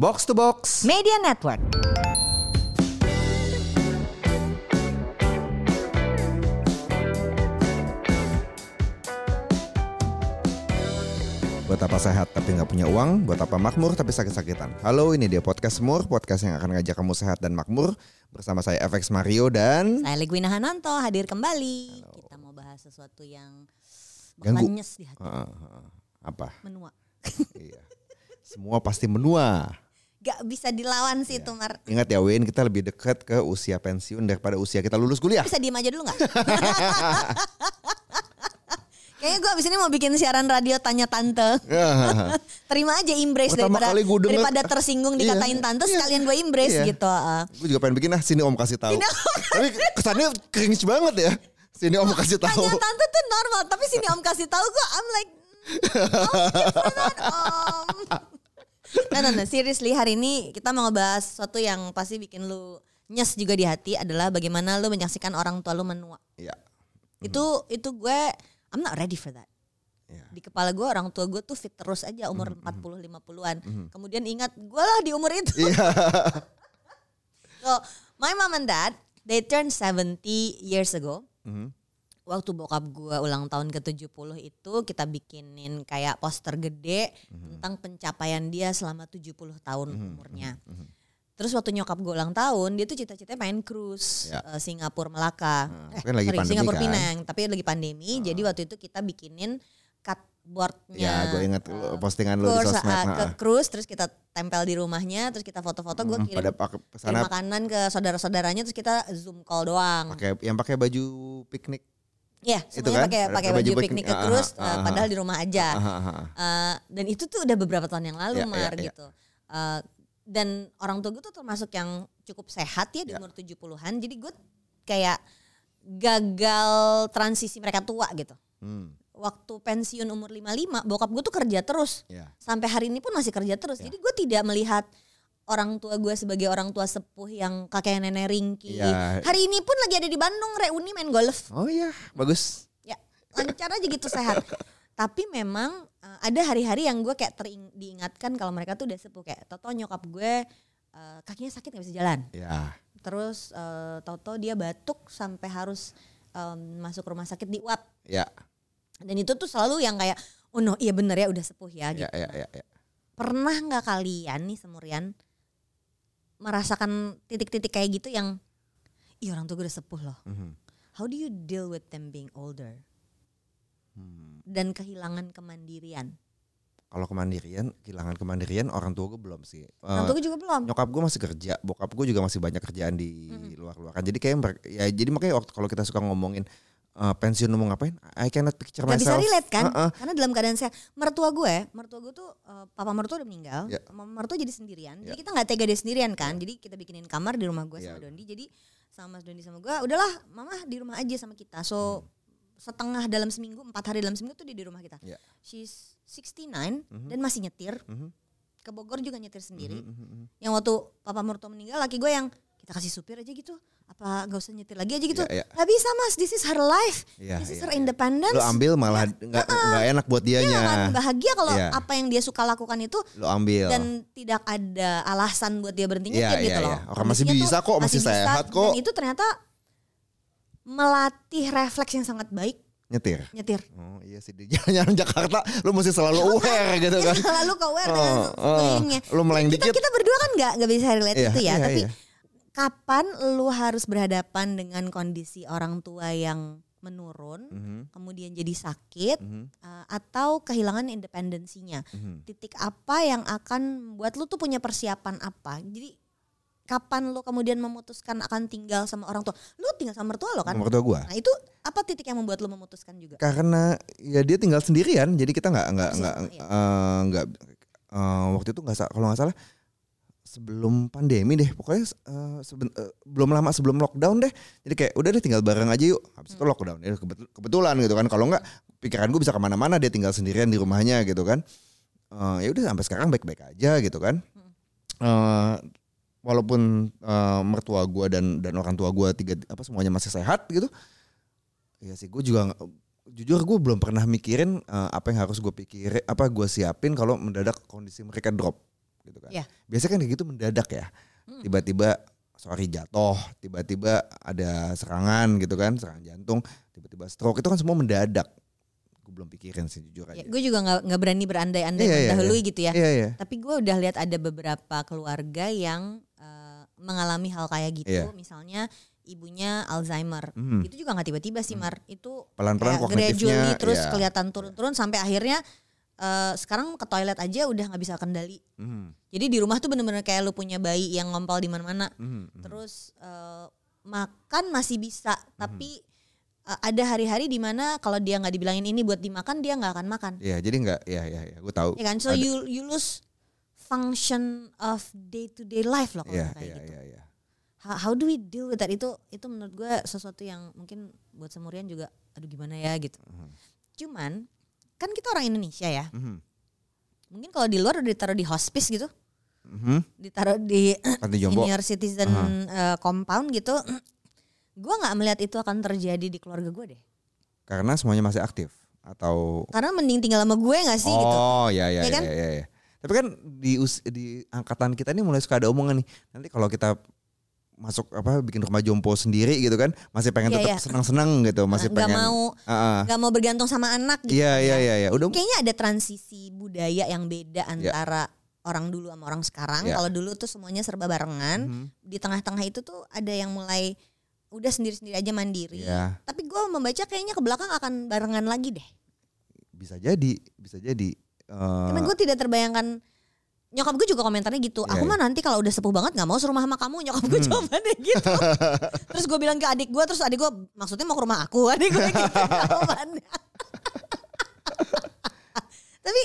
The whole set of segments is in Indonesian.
Box to Box. Media Network. Buat apa sehat tapi nggak punya uang? Buat apa makmur tapi sakit-sakitan? Halo, ini dia podcast Mur, podcast yang akan ngajak kamu sehat dan makmur bersama saya FX Mario dan Saya Legwina Hananto hadir kembali. Kita mau bahas sesuatu yang Ganggu. di hati. Eh, eh, apa? Menua. iya. Semua pasti menua. Gak bisa dilawan sih Iya. itu Mar. Ingat ya Win, kita lebih dekat ke usia pensiun daripada usia kita lulus kuliah. Bisa diem aja dulu gak? Kayaknya gue abis ini mau bikin siaran radio tanya tante. Terima aja embrace Pertama daripada kali gua denger- daripada tersinggung Iya, dikatain tante iya. sekalian gue embrace Iya. gitu. Gue juga pengen bikin ah sini om kasih tahu. Tapi kesannya cringe banget ya. Sini om kasih tahu. Tanya tante tuh normal, tapi sini om kasih tahu gue I'm like "Oh, om. Nah, nah, nah, seriously hari ini kita mau ngebahas sesuatu yang pasti bikin lu nyes juga di hati adalah bagaimana lu menyaksikan orang tua lu menua. Iya. Itu itu gue I'm not ready for that. Iya. Di kepala gue orang tua gue tuh fit terus aja umur 40 50-an. Kemudian ingat gue lah di umur itu. Iya. So, my mom and dad they turned 70 years ago. Mhm. Waktu bokap gue ulang tahun ke-70 itu kita bikinin kayak poster gede tentang pencapaian dia selama 70 tahun umurnya. Terus waktu nyokap gue ulang tahun, dia tuh cita-citanya main cruise Ya. eh, Singapura Melaka. Nah, kan lagi pandemi Singapura kan. Pinang, tapi lagi pandemi. Jadi waktu itu kita bikinin cardboardnya. Ya, gue inget lu- postingan lu di sosmed. ah, ke ah. cruise terus kita tempel di rumahnya terus kita foto-foto gue Hmm, kirim pada pakai kirim makanan ke saudara-saudaranya terus kita zoom call doang. pakai yang pakai baju piknik. Iya, Itu semuanya kan? pakai pakai baju baju piknik. ke cruise ah, eh, ah, padahal di rumah aja. Ah, ah. Eh, dan itu tuh udah beberapa tahun yang lalu Iya, Mar iya, iya. gitu. Eh, dan orang tua gue tuh termasuk yang cukup sehat ya di Iya. umur 70-an. Jadi gue kayak gagal transisi mereka tua gitu. Hmm, Waktu pensiun umur 55, bokap gue tuh kerja terus. ya. Sampai hari ini pun masih kerja terus. Iya. Jadi gue tidak melihat orang tua gue sebagai orang tua sepuh yang kakek nenek ringki. Iya. Hari ini pun lagi ada di Bandung reuni main golf. Oh iya, bagus. Ya, lancar aja gitu sehat. Tapi memang uh, ada hari-hari yang gue kayak tering, diingatkan kalau mereka tuh udah sepuh kayak Toto nyokap gue uh, kakinya sakit nggak bisa jalan. Ya. Terus uh, Toto dia batuk sampai harus um, masuk rumah sakit di UAP. Ya. Dan itu tuh selalu yang kayak oh no iya bener ya udah sepuh ya gitu. Ya, ya, ya, ya. Pernah nggak kalian nih semurian merasakan titik-titik kayak gitu yang iya orang tua gue udah sepuh loh. Mhm. How do you deal with them being older? Hmm. Dan kehilangan kemandirian. Kalau kemandirian, kehilangan kemandirian orang tua gue belum sih. Orang Eh, tua gue juga belum. nyokap gue masih kerja, bokap gue juga masih banyak kerjaan di luar-luar. Jadi kayak ya jadi makanya waktu kalau kita suka ngomongin eh, pensiun mau ngapain, I cannot picture Gak bisa myself. relate kan? Heeh. Karena dalam keadaan saya mertua gue, mertua gue tuh eh, papa mertua udah meninggal, Ya. mama mertua jadi sendirian. Ya. Jadi kita nggak tega dia sendirian kan. Jadi kita bikinin kamar di rumah gue Ya. sama Dondi. Jadi sama Mas Dondi sama gue, udahlah mama di rumah aja sama kita. So setengah dalam seminggu, empat hari dalam seminggu tuh dia di rumah kita. Ya. She's 69 dan masih nyetir. Mhm. Ke Bogor juga nyetir sendiri. Mhm, mhm. Yang waktu papa mertua meninggal, laki gue yang kita kasih supir aja gitu. Apa gak usah nyetir lagi aja gitu? Ya. Gak bisa mas, this is her life. Iya, this is iya, her iya. independence. Lo ambil malah nggak nggak enak buat Dia dianya. akan bahagia kalau Iya. apa yang dia suka lakukan itu Lo ambil. dan tidak ada alasan buat dia berhenti Iya, nyetir gitu iya, loh. iya. Orang masih Kondisinya bisa kok, masih sehat kok. Dan itu ternyata melatih refleks yang sangat baik Nyetir. nyetir. Oh iya sih di jalan-jalan Jakarta lo mesti selalu aware gitu kan. Selalu aware dengan Oh, oh. Lu meleng kita, dikit. Kita berdua kan nggak nggak bisa relate Iya, itu ya, iya, tapi iya. Kapan lu harus berhadapan dengan kondisi orang tua yang menurun, Mhm, kemudian jadi sakit, mhm, uh, atau kehilangan independensinya? mhm. titik apa yang akan buat lu tuh punya persiapan apa jadi kapan lu kemudian memutuskan akan tinggal sama orang tua lu tinggal sama mertua lo kan Nomor dua gua. nah itu apa titik yang membuat lu memutuskan juga Karena ya dia tinggal sendirian, jadi kita nggak nggak nggak iya. eh, nggak eh, waktu itu nggak kalau nggak salah sebelum pandemi deh pokoknya eh, seben- eh, belum lama sebelum lockdown deh. Jadi kayak udah deh tinggal bareng aja yuk. Habis Hmm. itu lockdown. Ya kebetul- kebetulan gitu kan. Kalau nggak pikiran gue bisa ke mana-mana dia tinggal sendirian di rumahnya gitu kan. Eh, ya udah sampai sekarang baik-baik aja gitu kan. Hmm. Eh, walaupun eh, mertua gue dan dan orang tua gue tiga apa semuanya masih sehat gitu ya sih gue juga jujur gue belum pernah mikirin eh, apa yang harus gue pikirin apa gue siapin kalau mendadak kondisi mereka drop gitu kan. Iya. Biasanya kan kayak gitu mendadak ya. Hmm. Tiba-tiba sorry jatuh, tiba-tiba ada serangan gitu kan, serangan jantung, tiba-tiba stroke itu kan semua mendadak. Gue belum pikirin sih jujur aja. Ya, gue juga nggak nggak berani berandai-andai Iya, iya, mendahului gitu ya. Iya iya. Tapi gue udah lihat ada beberapa keluarga yang eh, mengalami hal kayak gitu. Iya. Misalnya ibunya Alzheimer. Hmm. Itu juga nggak tiba-tiba sih Mar. Itu Pelan-pelan kognitifnya, gradually terus iya. kelihatan turun-turun sampai akhirnya eh, sekarang ke toilet aja udah nggak bisa kendali. Hmm, Jadi di rumah tuh bener-bener kayak lu punya bayi yang ngompol di mana-mana. hmm. Terus eh, makan masih bisa, Hmm. tapi eh, ada hari-hari di mana kalau dia nggak dibilangin ini buat dimakan dia nggak akan makan. Iya, jadi enggak ya ya ya, gue tahu. Ya kan? So Ada- you you lose function of day to day life loh kalau Iya, kayak iya, gitu. iya, iya. How, how do we deal with that? Itu itu menurut gue sesuatu yang mungkin buat semurian juga aduh gimana ya gitu. Cuman kan kita orang Indonesia ya. Mhm, Mungkin kalau di luar udah ditaruh di hospice gitu, mhm. ditaruh di senior citizen uh, compound gitu. gue nggak melihat itu akan terjadi di keluarga gue deh. Karena semuanya masih aktif atau Karena mending tinggal sama gue nggak sih gitu. Oh ya ya Ya ya, kan? ya, ya. Tapi kan di di angkatan kita ini mulai suka ada omongan nih. Nanti kalau kita masuk apa bikin rumah jompo sendiri gitu kan, masih pengen Iya, tetap iya. senang-senang gitu, masih Nggak pengen. mau ah. nggak mau bergantung sama anak gitu. Iya iya ya. iya iya. Udah Kayaknya ada transisi budaya yang beda antara orang dulu sama orang sekarang. Ya. Kalau dulu tuh semuanya serba barengan. Mhm. Di tengah-tengah itu tuh ada yang mulai udah sendiri-sendiri aja mandiri. Iya. Tapi gue membaca kayaknya ke belakang akan barengan lagi deh. bisa jadi, bisa jadi. Eh, Karena gue tidak terbayangkan nyokap gue juga komentarnya gitu. Iya, Aku iya. mah nanti kalau udah sepuh banget nggak mau serumah sama kamu. Nyokap gue Hmm. jawabannya gitu. terus gue bilang ke adik gue, terus adik gue maksudnya mau ke rumah aku. Adik gue gitu jawabannya. Tapi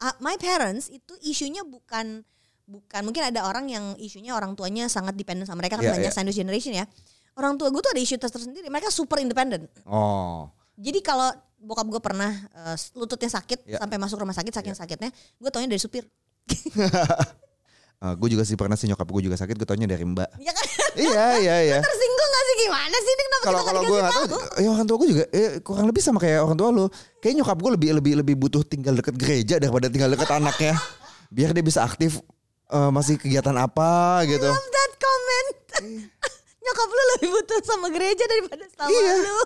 ah, my parents itu isunya bukan bukan mungkin ada orang yang isunya orang tuanya sangat dependent sama mereka kan Iya, banyak iya. sandwich generation ya. Orang tua gue tuh ada isu tersendiri. Mereka super independent. oh, Jadi kalau bokap gue pernah eh, lututnya sakit Ya. sampai masuk rumah sakit saking sakitnya, gue taunya dari supir. gue juga sih pernah sih nyokap gue juga sakit, gue taunya dari mbak. Ya kan? iya iya iya. Tersinggung gak sih gimana sih ini kenapa Kalau kita kalau gue nggak tahu, ya orang tua gue juga eh, kurang lebih sama kayak orang tua lu. Kayak nyokap gue lebih lebih lebih butuh tinggal deket gereja daripada tinggal deket anaknya. Biar dia bisa aktif eh, masih kegiatan apa gitu. Love that comment. Nyokap lu lebih butuh sama gereja daripada sama Iya. lu.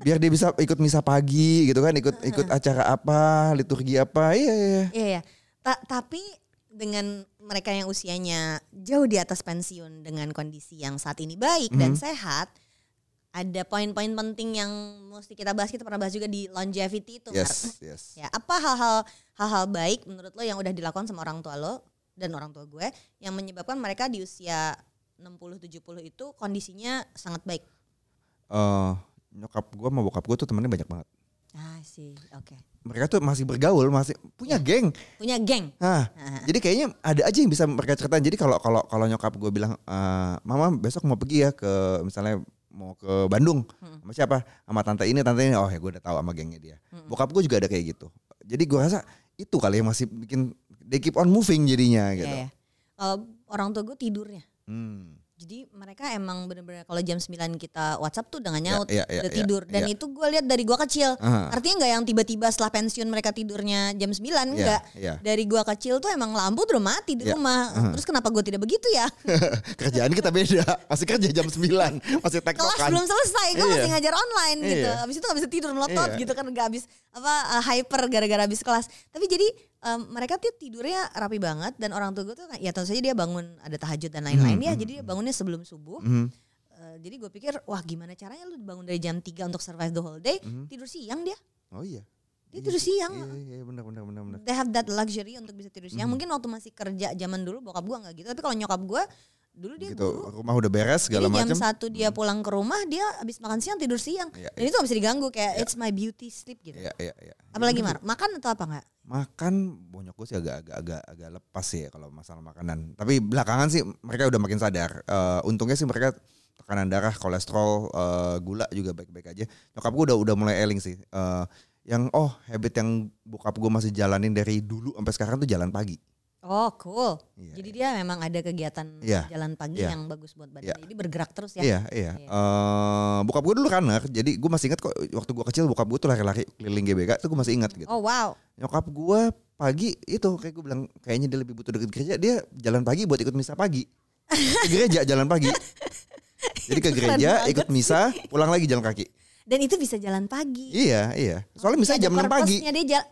Biar dia bisa ikut misa pagi gitu kan, ikut ikut acara apa, liturgi apa. Iya iya. iya. Iya ya. Ta- tapi dengan mereka yang usianya jauh di atas pensiun dengan kondisi yang saat ini baik dan Mhm. sehat, ada poin-poin penting yang mesti kita bahas. Kita pernah bahas juga di longevity itu. Mar. Yes yes. Ya, apa hal-hal hal-hal baik menurut lo yang udah dilakukan sama orang tua lo dan orang tua gue yang menyebabkan mereka di usia 60 70 itu kondisinya sangat baik. Eh, nyokap gue sama bokap gue tuh temennya banyak banget. Ah, sih. Oke. Mereka tuh masih bergaul, masih punya Iya. geng. Punya geng. Nah, Ah. jadi kayaknya ada aja yang bisa mereka ceritain. Jadi kalau kalau kalau nyokap gue bilang, "Eh, mama besok mau pergi ya ke misalnya mau ke Bandung Hmm. sama siapa? Sama tante ini, tante ini. Oh ya gue udah tahu sama gengnya dia. Hmm. Bokap gue juga ada kayak gitu. Jadi gue rasa itu kali yang masih bikin they keep on moving jadinya gitu. Iya, ya. Kalau orang tua gue tidurnya. Hmm. Jadi mereka emang bener-bener kalau jam 9 kita WhatsApp tuh udah gak nyaut, iya, iya, udah iya, tidur. Dan iya. itu gue lihat dari gua kecil. Aha. Artinya nggak yang tiba-tiba setelah pensiun mereka tidurnya jam 9 enggak. iya. Dari gua kecil tuh emang lampu udah mati di rumah. Terus kenapa gue tidak begitu ya? Kerjaan kita beda. Masih kerja jam 9, masih Kelas tektokan. belum selesai, gue Iya. masih ngajar online gitu. Iya. Abis itu gak bisa tidur melotot Iya. gitu kan gak habis apa uh, hyper gara-gara habis kelas. Tapi jadi um, mereka tuh tidurnya rapi banget dan orang tua gue tuh ya tentu saja dia bangun ada tahajud dan lain-lain Hmm, ya. hmm, Jadi dia bangunnya sebelum subuh. Mhm. Uh, jadi gue pikir wah gimana caranya lu bangun dari jam 3 untuk survive the whole day Mhm. tidur siang dia. Oh iya. Dia Iya tidur siang. Iya, iya, iya, benar benar benar benar. They have that luxury untuk bisa tidur siang. Mhm. Mungkin waktu masih kerja zaman dulu bokap gue nggak gitu. Tapi kalau nyokap gue dulu dia Gitu, guru. rumah udah beres segala Jadi jam macam. satu dia pulang ke rumah dia habis makan siang tidur siang. Iya, Dan itu gak bisa diganggu kayak it's my beauty sleep gitu. Iya, iya, iya. Apalagi Bener. Mar, makan atau apa nggak? Makan bonyok gue sih agak agak agak agak lepas sih ya kalau masalah makanan. Tapi belakangan sih mereka udah makin sadar. Eh, untungnya sih mereka tekanan darah, kolesterol, eh, gula juga baik-baik aja. Nyokap gue udah udah mulai eling sih. Eh, yang oh habit yang bokap gue masih jalanin dari dulu sampai sekarang tuh jalan pagi. Oh cool. Iya, Jadi dia memang ada kegiatan Iya, jalan pagi iya. yang bagus buat badan. Iya. Jadi bergerak terus ya. Iya, iya. Iya. Eh, bokap gue dulu runner, jadi gue masih ingat kok waktu gue kecil bokap gue tuh lari-lari keliling GBK tuh gue masih ingat gitu. Oh wow. Nyokap gue pagi itu kayak gue bilang kayaknya dia lebih butuh deket gereja dia jalan pagi buat ikut misa pagi ke gereja jalan pagi jadi ke gereja ikut misa pulang lagi jalan kaki Dan itu bisa jalan pagi. iya iya soalnya misalnya jam 6 pagi Dia jal-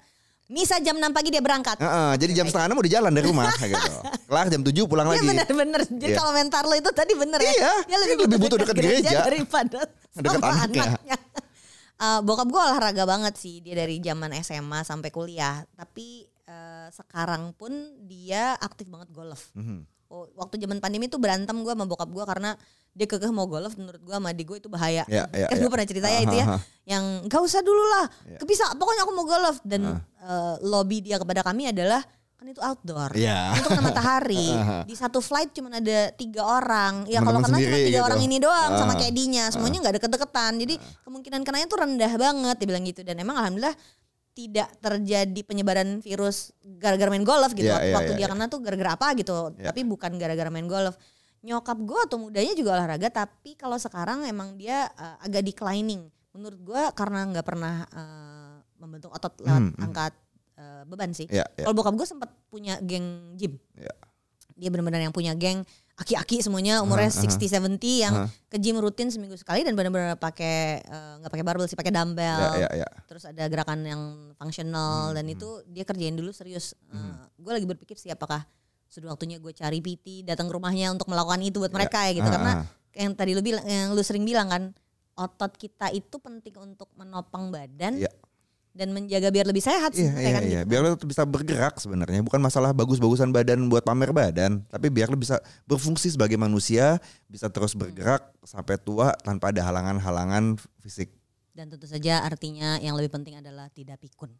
Misa jam 6 pagi dia berangkat. Heeh, jadi jam setengah enam udah jalan dari rumah kayak gitu kelar jam 7 pulang Iya lagi benar-benar. Jadi Iya. kalau mentar lo itu tadi bener ya. Iya, Dia lebih, dia lebih butuh dekat dekat gereja daripada Dekat sama anaknya. Eh, bokap gue olahraga banget sih dia dari zaman SMA sampai kuliah. Tapi eh, sekarang pun dia aktif banget golf. Mhm. Oh, waktu zaman pandemi tuh berantem gue sama bokap gue karena dia kekeh mau golf menurut gue sama adik gue itu bahaya. Ya, ya, kan ya. gue pernah cerita ya itu ya. Aha, aha. Yang gak usah dulu lah. Ya. Bisa pokoknya aku mau golf dan Ah. eh, lobby dia kepada kami adalah kan itu outdoor. Iya. Untuk kena matahari. Aha. Di satu flight cuma ada tiga orang. Ya kalau kena cuma tiga gitu. orang ini doang sama Ah. kedinya. Semuanya nggak deket-deketan. Jadi kemungkinan kenanya tuh rendah banget dia bilang gitu. Dan emang alhamdulillah tidak terjadi penyebaran virus gara-gara main golf gitu. Iya, iya, Waktu iya, dia iya. kena tuh gara-gara apa gitu. Iya. Tapi bukan gara-gara main golf. Nyokap gue atau mudanya juga olahraga. Tapi kalau sekarang emang dia eh, agak declining. Menurut gue karena nggak pernah eh, membentuk otot lewat Hmm, hmm. angkat eh, beban sih. Iya, iya. Kalau bokap gue sempat punya geng gym. Iya. Dia benar-benar yang punya geng aki-aki semuanya umurnya Aha, aha. 60 70 yang Aha. ke gym rutin seminggu sekali dan benar-benar pakai eh, nggak pakai barbel sih pakai dumbbell. Ya, ya, ya. Terus ada gerakan yang fungsional Hmm, dan hmm. itu dia kerjain dulu serius. gue lagi berpikir sih apakah sudah waktunya gue cari PT datang ke rumahnya untuk melakukan itu buat Ya, mereka ya gitu ah, karena ah. yang tadi lu bilang yang lu sering bilang kan otot kita itu penting untuk menopang badan Iya. Dan menjaga biar lebih sehat Iya, sebenarnya iya, kan iya. gitu. Biar lo bisa bergerak sebenarnya. Bukan masalah bagus-bagusan badan buat pamer badan. Tapi biar lo bisa berfungsi sebagai manusia. Bisa terus bergerak sampai tua tanpa ada halangan-halangan fisik. Dan tentu saja artinya yang lebih penting adalah tidak pikun.